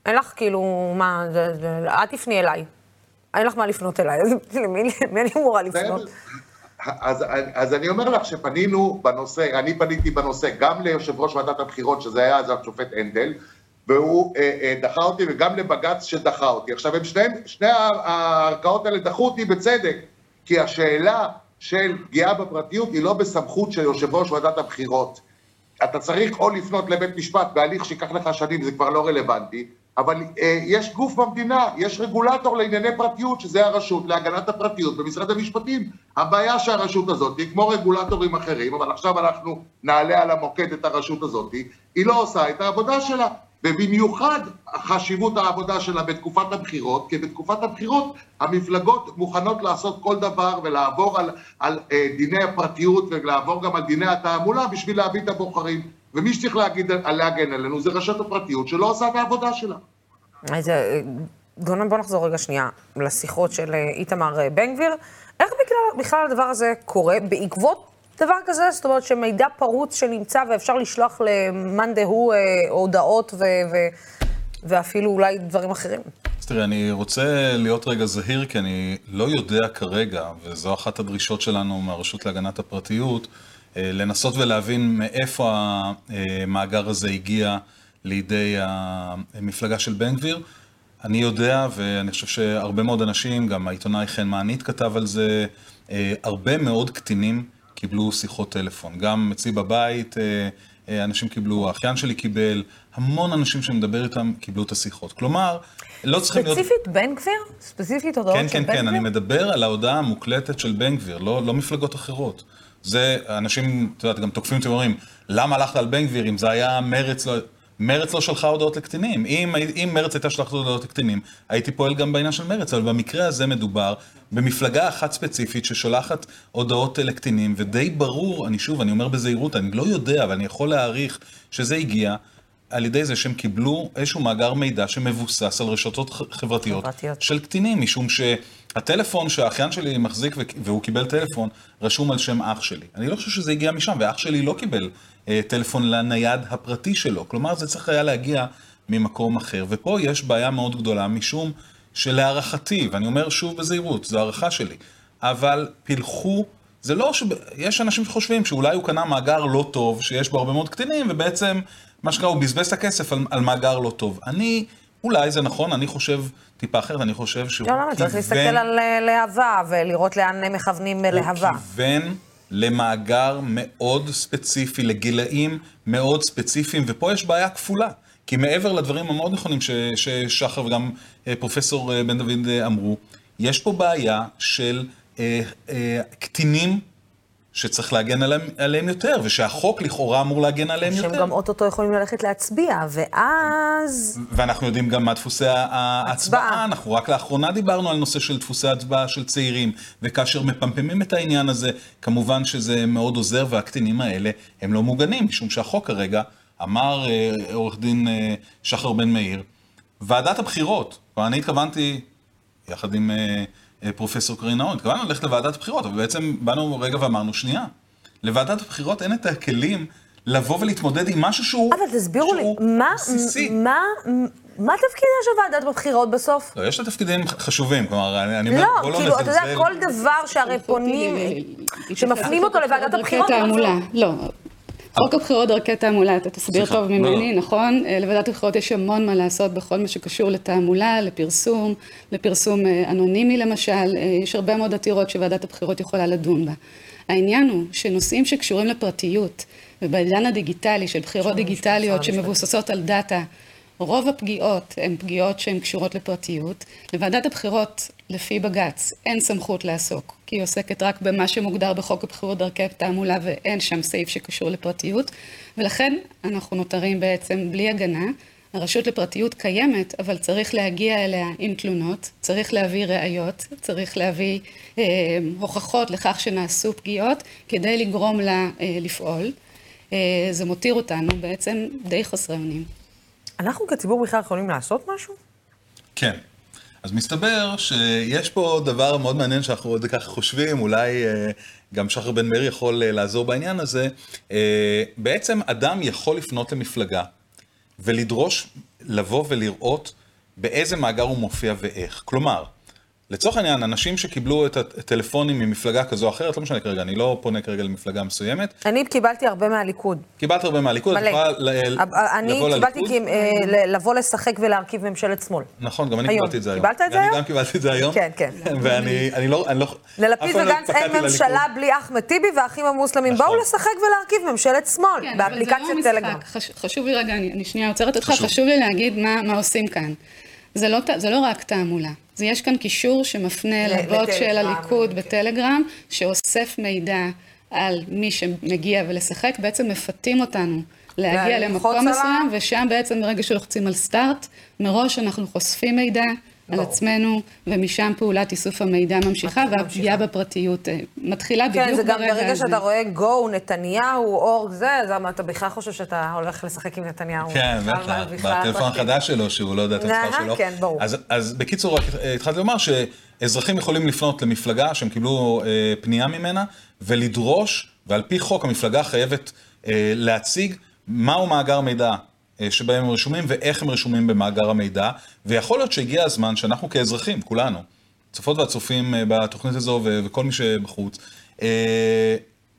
אין לך כאילו, מה, אל תפני אליי. אין לך מה לפנות אליי, אז *laughs* למי אני אמורה לפנות? אז, אז אני אומר לך שפנינו בנושא, אני פניתי בנושא גם ליושב ראש ועדת הבחירות, שזה היה אז השופט הנדל, והוא אה, אה, דחה אותי, וגם לבג"ץ שדחה אותי. עכשיו, הם שני, שני הערכאות האלה דחו אותי בצדק, כי השאלה של פגיעה בפרטיות היא לא בסמכות של יושב ראש ועדת הבחירות. אתה צריך או לפנות לבית משפט בהליך שיקח לך שנים, זה כבר לא רלוונטי, אבל אה, יש גוף במדינה, יש רגולטור לענייני פרטיות, שזה הרשות להגנת הפרטיות במשרד המשפטים. הבעיה שהרשות הזאת, היא כמו רגולטורים אחרים, אבל עכשיו אנחנו נעלה על המוקד את הרשות הזאת, היא לא עושה את העבודה שלה. ובמיוחד חשיבות העבודה שלה בתקופת הבחירות, כי בתקופת הבחירות המפלגות מוכנות לעשות כל דבר ולעבור על, על אה, דיני הפרטיות ולעבור גם על דיני התעמולה בשביל להביא את הבוחרים. ומי שצריך להגיד, להגן עלינו זה רשת הפרטיות שלא עושה את העבודה שלה. אז בוא, בוא נחזור רגע שנייה לשיחות של אה, איתמר אה, בן גביר. איך בכלל, בכלל הדבר הזה קורה בעקבות דבר כזה? זאת אומרת שמידע פרוץ שנמצא ואפשר לשלוח למאן דהוא אה, הודעות ו- ו- ואפילו אולי דברים אחרים. תראה, אני רוצה להיות רגע זהיר, כי אני לא יודע כרגע, וזו אחת הדרישות שלנו מהרשות להגנת הפרטיות, אה, לנסות ולהבין מאיפה המאגר הזה הגיע לידי המפלגה של בן גביר. אני יודע, ואני חושב שהרבה מאוד אנשים, גם העיתונאי חן מענית כתב על זה, אה, הרבה מאוד קטינים קיבלו שיחות טלפון. גם אצלי בבית אה, אנשים קיבלו, האחיין שלי קיבל, המון אנשים שאני מדבר איתם קיבלו את השיחות. כלומר, לא צריכים להיות... ספציפית בן גביר? ספציפית הודעות כן, של כן, בן כן, גביר? כן, כן, אני מדבר על ההודעה המוקלטת של בן גביר, לא, לא מפלגות אחרות. זה, אנשים, את יודעת, גם תוקפים אותי ואומרים, למה הלכת על בן גביר אם זה היה מרץ לא... מרץ לא שלחה הודעות לקטינים. אם, אם מרץ הייתה שלחת הודעות לקטינים, הייתי פועל גם בעניין של מרץ, אבל במקרה הזה מדובר במפלגה אחת ספציפית ששולחת הודעות לקטינים, ודי ברור, אני שוב, אני אומר בזהירות, אני לא יודע, אבל אני יכול להעריך שזה הגיע על ידי זה שהם קיבלו איזשהו מאגר מידע שמבוסס על רשתות חברתיות, חברתיות. של קטינים, משום שהטלפון שהאחיין שלי מחזיק והוא קיבל טלפון, רשום על שם אח שלי. אני לא חושב שזה הגיע משם, ואח שלי לא קיבל אה, טלפון לנייד הפרטי שלו. כלומר, זה צריך היה להגיע ממקום אחר. ופה יש בעיה מאוד גדולה, משום שלהערכתי, ואני אומר שוב בזהירות, זו הערכה שלי, אבל פילחו, זה לא ש... יש אנשים שחושבים שאולי הוא קנה מאגר לא טוב, שיש בו הרבה מאוד קטינים, ובעצם, מה שקרה, הוא בזבז את הכסף על, על מאגר לא טוב. אני, אולי זה נכון, אני חושב טיפה אחרת, אני חושב שהוא לא, לא, צריך להסתכל על אה, להבה ולראות לאן מכוונים להבה. הוא כיוון למאגר מאוד ספציפי, לגילאים מאוד ספציפיים, ופה יש בעיה כפולה. כי מעבר לדברים המאוד נכונים ששחר וגם אה, פרופסור אה, בן דוד אה, אמרו, יש פה בעיה של אה, אה, קטינים שצריך להגן עליהם, עליהם יותר, ושהחוק לכאורה אמור להגן עליהם יותר. שהם גם אוטוטו יכולים ללכת להצביע, ואז... ואנחנו יודעים גם מה דפוסי ההצבעה. אנחנו רק לאחרונה דיברנו על נושא של דפוסי הצבעה של צעירים, וכאשר מפמפמים את העניין הזה, כמובן שזה מאוד עוזר, והקטינים האלה הם לא מוגנים, משום שהחוק כרגע, אמר אה, עורך דין אה, שחר בן מאיר, ועדת הבחירות, ואני התכוונתי, יחד עם... אה, פרופסור קרין נאון, התכוונו ללכת לוועדת הבחירות, אבל בעצם באנו רגע ואמרנו, שנייה, לוועדת הבחירות אין את הכלים לבוא ולהתמודד עם משהו שהוא אבל תסבירו לי, מה, מה, מה תפקידה של ועדת הבחירות בסוף? לא, יש לה תפקידים חשובים, כלומר, אני אומר, לא, בוא לא כאילו, אתה יודע, כל דבר שהרי פונים, שמפנים אותו לוועדת הבחירות, לא, חוק הבחירות דרכי תעמולה, אתה תסביר טוב לא, ממני, לא. נכון? אה, לוועדת הבחירות יש המון מה לעשות בכל מה שקשור לתעמולה, לפרסום, לפרסום אה, אנונימי למשל, אה, יש הרבה מאוד עתירות שוועדת הבחירות יכולה לדון בה. העניין הוא שנושאים שקשורים לפרטיות, ובעידן הדיגיטלי של בחירות דיגיטליות שמבוססות על דאטה, רוב הפגיעות הן פגיעות שהן קשורות לפרטיות. לוועדת הבחירות, לפי בג"ץ, אין סמכות לעסוק, כי היא עוסקת רק במה שמוגדר בחוק הבחירות דרכי תעמולה ואין שם סעיף שקשור לפרטיות, ולכן אנחנו נותרים בעצם בלי הגנה. הרשות לפרטיות קיימת, אבל צריך להגיע אליה עם תלונות, צריך להביא ראיות, צריך להביא אה, הוכחות לכך שנעשו פגיעות, כדי לגרום לה אה, לפעול. אה, זה מותיר אותנו בעצם די חסרי אונים. אנחנו כציבור בכלל יכולים לעשות משהו? כן. אז מסתבר שיש פה דבר מאוד מעניין שאנחנו עוד ככה חושבים, אולי אה, גם שחר בן מאיר יכול אה, לעזור בעניין הזה. אה, בעצם אדם יכול לפנות למפלגה ולדרוש לבוא ולראות באיזה מאגר הוא מופיע ואיך. כלומר, לצורך העניין, אנשים שקיבלו את הטלפונים ממפלגה כזו או אחרת, לא משנה כרגע, אני לא פונה כרגע למפלגה מסוימת. אני קיבלתי הרבה מהליכוד. קיבלת הרבה מהליכוד, את יכולה אני קיבלתי לבוא לשחק ולהרכיב ממשלת שמאל. נכון, גם אני קיבלתי את זה היום. קיבלת את זה היום? אני גם קיבלתי את זה היום. כן, כן. *laughs* ואני לא... לא- ללפיד לא וגנץ אין ממשלה בלי אחמד טיבי והאחים המוסלמים. נכון. בואו לשחק ולהרכיב ממשלת שמאל, כן, באפליקציית לא טלגרם. חשוב לי רגע, אני שנייה עוצרת אותך, חשוב לי להגיד מה עושים כאן. זה לא רק תעמולה. אז יש כאן קישור שמפנה לבוט של הליכוד בטלגרם, שאוסף מידע על מי שמגיע ולשחק, בעצם מפתים אותנו להגיע למקום מסוים, ושם בעצם ברגע שלוחצים על סטארט, מראש אנחנו חושפים מידע. על עצמנו, ומשם פעולת איסוף המידע ממשיכה, והפגיעה בפרטיות אה, מתחילה בדיוק ברגע הזה. כן, זה גם ברגע שאתה רואה גו, נתניהו, אור זה, אז אתה בכלל חושב שאתה הולך לשחק עם נתניהו. כן, בטח, בטלפון החדש שלו, שהוא לא יודע את המספר שלו. כן, ברור. אז בקיצור, רק התחלתי לומר שאזרחים יכולים לפנות למפלגה שהם קיבלו אה, פנייה ממנה, ולדרוש, ועל פי חוק המפלגה חייבת אה, להציג מהו מאגר מידע אה, שבהם הם רשומים ואיך הם רשומים במאגר המידע, ויכול להיות שהגיע הזמן שאנחנו כאזרחים, כולנו, צופות והצופים אה, בתוכנית הזו וכל מי שבחוץ,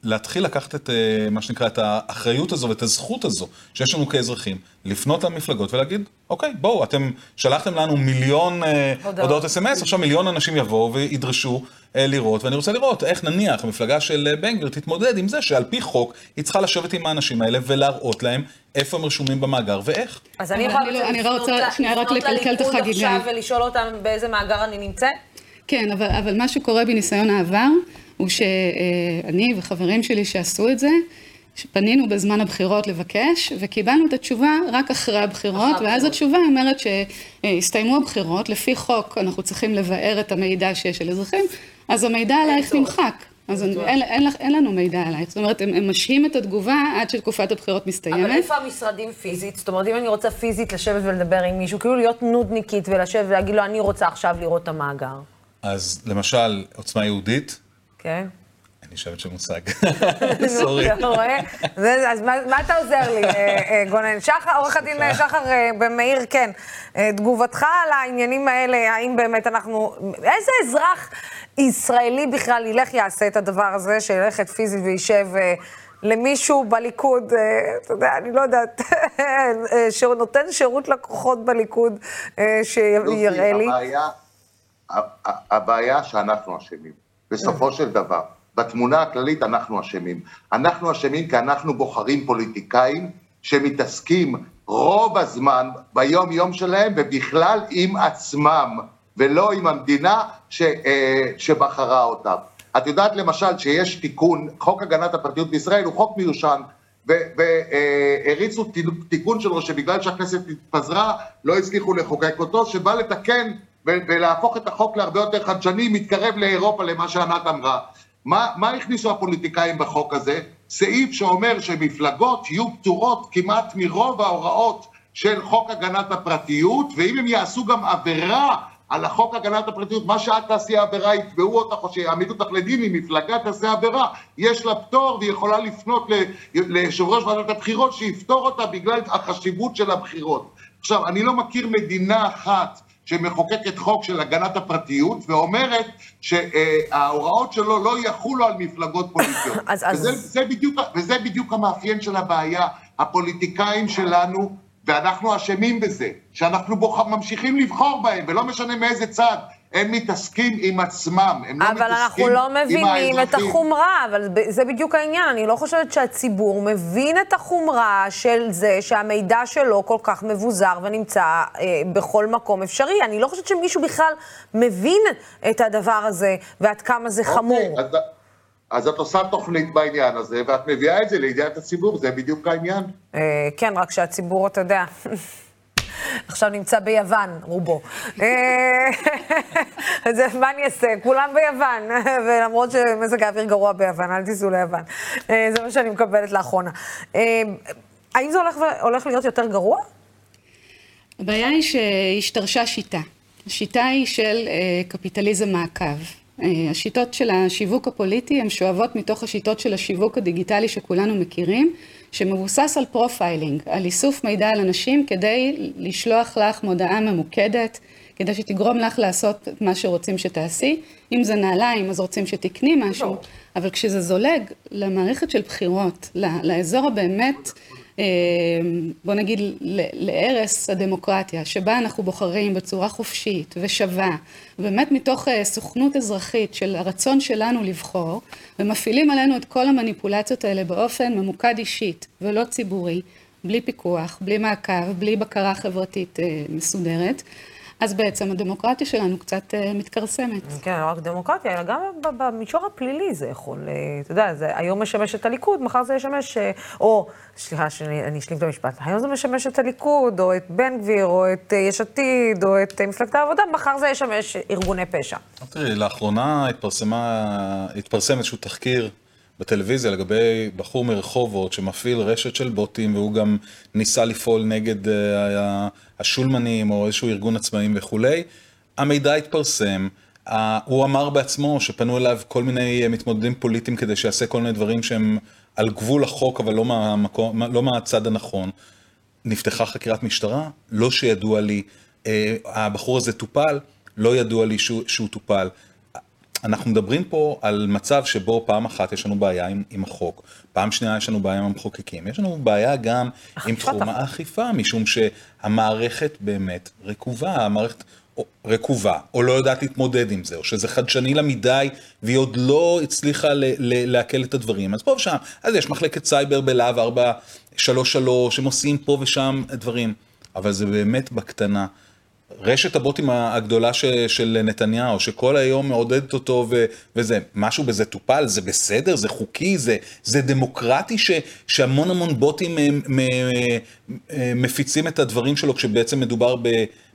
להתחיל לקחת את מה שנקרא, את האחריות הזו ואת הזכות הזו שיש לנו כאזרחים, לפנות למפלגות ולהגיד, אוקיי, בואו, אתם שלחתם לנו מיליון הודעות, הודעות אס.אם.אס, עכשיו מיליון אנשים יבואו וידרשו אה, לראות, ואני רוצה לראות איך נניח המפלגה של אה, בן גביר תתמודד עם זה שעל פי חוק היא צריכה לשבת עם האנשים האלה ולהראות להם איפה הם רשומים במאגר ואיך. אז אני יכולה לא- רוצה שנייה רק לקלקל את החגיגה. עכשיו ולשאול אותם באיזה מאגר אני נמצאת? כן, אבל, אבל מה שקורה בניסיון העבר הוא שאני וחברים שלי שעשו את זה, פנינו בזמן הבחירות לבקש, וקיבלנו את התשובה רק אחרי הבחירות, אחרי ואז התשובה אומרת שהסתיימו הבחירות, לפי חוק אנחנו צריכים לבאר את המידע שיש על אזרחים, אז המידע עלייך נמחק. אז אין, אין, אין, אין לנו מידע עלייך. זאת אומרת, הם, הם משהים את התגובה עד שתקופת הבחירות מסתיימת. אבל איפה המשרדים פיזית? זאת אומרת, אם אני רוצה פיזית לשבת ולדבר עם מישהו, כאילו להיות נודניקית ולשבת ולהגיד לו, אני רוצה עכשיו לראות את המאגר. אז למשל, עוצמה יהודית. כן. אני חושבת שמושג. *laughs* סורי. אתה רואה? אז מה אתה עוזר לי, אה, אה, גונן? שחר, עורך הדין שחר במאיר, כן. אה, תגובתך על העניינים האלה, האם באמת אנחנו... איזה אזרח ישראלי בכלל ילך, יעשה את הדבר הזה, שילך את פיזית וישב... למישהו בליכוד, אתה יודע, אני לא יודעת, שנותן שירות לקוחות בליכוד, שיראה לי. הבעיה שאנחנו אשמים, בסופו של דבר. בתמונה הכללית אנחנו אשמים. אנחנו אשמים כי אנחנו בוחרים פוליטיקאים שמתעסקים רוב הזמן ביום יום שלהם ובכלל עם עצמם ולא עם המדינה ש, אה, שבחרה אותם. את יודעת למשל שיש תיקון, חוק הגנת הפרטיות בישראל הוא חוק מיושן והריצו תיקון שלו שבגלל שהכנסת התפזרה לא הצליחו לחוקק אותו, שבא לתקן ולהפוך את החוק להרבה יותר חדשני, מתקרב לאירופה למה שענת אמרה. מה, מה הכניסו הפוליטיקאים בחוק הזה? סעיף שאומר שמפלגות יהיו פטורות כמעט מרוב ההוראות של חוק הגנת הפרטיות, ואם הם יעשו גם עבירה על החוק הגנת הפרטיות, מה שאת תעשי עבירה, יתבעו אותך או שיעמידו אותך לדין, אם מפלגה תעשה עבירה, יש לה פטור והיא יכולה לפנות ליושב ראש ועדת הבחירות שיפתור אותה בגלל החשיבות של הבחירות. עכשיו, אני לא מכיר מדינה אחת שמחוקקת חוק של הגנת הפרטיות ואומרת שההוראות שלו לא יחולו על מפלגות פוליטיות. *coughs* אז, וזה, אז... זה בדיוק, וזה בדיוק המאפיין של הבעיה. הפוליטיקאים שלנו, ואנחנו אשמים בזה, שאנחנו בוח... ממשיכים לבחור בהם, ולא משנה מאיזה צד, הם מתעסקים עם עצמם, הם לא מתעסקים עם האזרחים. אבל אנחנו לא מבינים את החומרה, אבל זה בדיוק העניין. אני לא חושבת שהציבור מבין את החומרה של זה שהמידע שלו כל כך מבוזר ונמצא אה, בכל מקום אפשרי. אני לא חושבת שמישהו בכלל מבין את הדבר הזה ועד כמה זה אוקיי, חמור. אז, אז את עושה תוכנית בעניין הזה, ואת מביאה את זה לידיעת הציבור, זה בדיוק העניין. אה, כן, רק שהציבור, אתה יודע... *laughs* עכשיו נמצא ביוון, רובו. אה, אז מה אני אעשה? כולם ביוון, ולמרות שמזג האוויר גרוע ביוון, אל תיסעו ליוון. אה, זה מה שאני מקבלת לאחרונה. אה, האם זה הולך, הולך להיות יותר גרוע? הבעיה היא שהשתרשה שיטה. השיטה היא של קפיטליזם מעקב. השיטות של השיווק הפוליטי הן שואבות מתוך השיטות של השיווק הדיגיטלי שכולנו מכירים, שמבוסס על profiling, על איסוף מידע על אנשים כדי לשלוח לך מודעה ממוקדת, כדי שתגרום לך לעשות מה שרוצים שתעשי. אם זה נעליים, אז רוצים שתקני משהו, אבל כשזה זולג למערכת של בחירות, לאזור הבאמת... אה, בוא נגיד, להרס הדמוקרטיה, שבה אנחנו בוחרים בצורה חופשית ושווה, באמת מתוך אה, סוכנות אזרחית של הרצון שלנו לבחור, ומפעילים עלינו את כל המניפולציות האלה באופן ממוקד אישית ולא ציבורי, בלי פיקוח, בלי מעקב, בלי בקרה חברתית אה, מסודרת. אז בעצם הדמוקרטיה שלנו קצת uh, מתכרסמת. כן, לא רק דמוקרטיה, אלא גם במישור הפלילי זה יכול, uh, אתה יודע, זה היום משמש את הליכוד, מחר זה ישמש, uh, או, סליחה, שאני אשלים את המשפט, היום זה משמש את הליכוד, או את בן גביר, או את יש עתיד, או את מפלגת העבודה, מחר זה ישמש ארגוני פשע. תראי, לאחרונה התפרסם איזשהו תחקיר בטלוויזיה לגבי בחור מרחובות שמפעיל רשת של בוטים והוא גם ניסה לפעול נגד uh, השולמנים או איזשהו ארגון עצמאים וכולי. המידע התפרסם, uh, הוא אמר בעצמו שפנו אליו כל מיני מתמודדים פוליטיים כדי שיעשה כל מיני דברים שהם על גבול החוק אבל לא, מהמקום, לא מהצד הנכון. נפתחה חקירת משטרה, לא שידוע לי, אה, הבחור הזה טופל, לא ידוע לי שהוא, שהוא טופל. אנחנו מדברים פה על מצב שבו פעם אחת יש לנו בעיה עם, עם החוק, פעם שנייה יש לנו בעיה עם המחוקקים, יש לנו בעיה גם עם תחום האכיפה, משום שהמערכת באמת רקובה, המערכת רקובה, או לא יודעת להתמודד עם זה, או שזה חדשני לה מדי, והיא עוד לא הצליחה לעכל את הדברים. אז פה ושם, אז יש מחלקת סייבר בלהב 433, הם עושים פה ושם דברים, אבל זה באמת בקטנה. רשת הבוטים הגדולה ש, של נתניהו, שכל היום מעודדת אותו ו, וזה, משהו בזה טופל, זה בסדר, זה חוקי, זה, זה דמוקרטי ש, שהמון המון בוטים הם, הם, הם, מפיצים את הדברים שלו כשבעצם מדובר ב...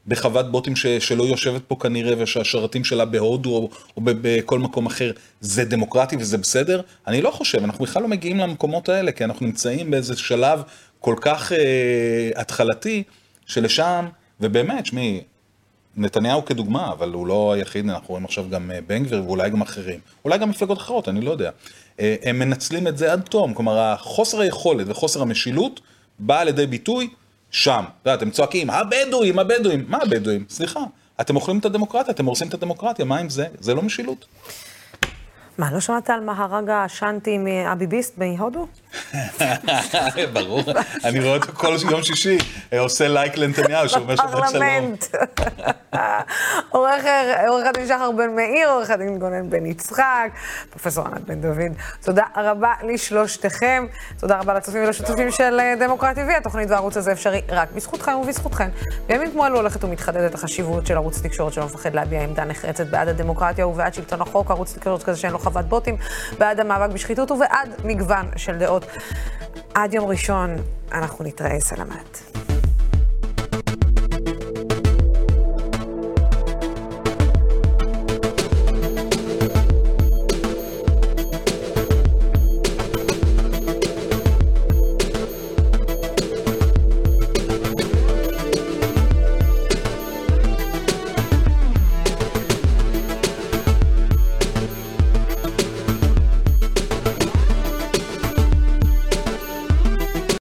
בחוות בוטים ש, שלא יושבת פה כנראה, ושהשרתים שלה בהודו או, או בכל מקום אחר, זה דמוקרטי וזה בסדר? אני לא חושב, אנחנו בכלל לא מגיעים למקומות האלה, כי אנחנו נמצאים באיזה שלב כל כך אה, התחלתי, שלשם, ובאמת, שמי, נתניהו כדוגמה, אבל הוא לא היחיד, אנחנו רואים עכשיו גם אה, בן גביר ואולי גם אחרים, אולי גם מפלגות אחרות, אני לא יודע. אה, הם מנצלים את זה עד תום, כלומר, החוסר היכולת וחוסר המשילות בא לידי ביטוי שם. אתה יודע, אתם צועקים, הבדואים, הבדואים. מה הבדואים? סליחה, אתם אוכלים את הדמוקרטיה, אתם הורסים את הדמוקרטיה, מה עם זה? זה לא משילות. מה, לא שמעת על מהרגה שאנטי מאביביסט בהודו? *laughs* ברור, אני רואה אותו כל יום שישי, אה, עושה לייק לנתניהו, שהוא אומר שבת שלום. *laughs* עורך הדין שחר בן מאיר, עורך הדין גונן בן יצחק, פרופסור ענת בן דוד, תודה רבה לשלושתכם, תודה רבה לצופים ולשותפים של אה, דמוקרט TV, התוכנית והערוץ הזה אפשרי רק בזכותכם ובזכותכם. בימים כמו אלו הולכת ומתחדדת החשיבות של ערוץ תקשורת שלא מפחד להביע עמדה נחרצת בעד הדמוקרטיה ובעד שלטון החוק, ערוץ תקשורת כזה שאין לו חוות בוטים, בעד המאבק בשחיתות ובעד מגוון של דעות. עד יום ראשון אנחנו נתראה, סלמת.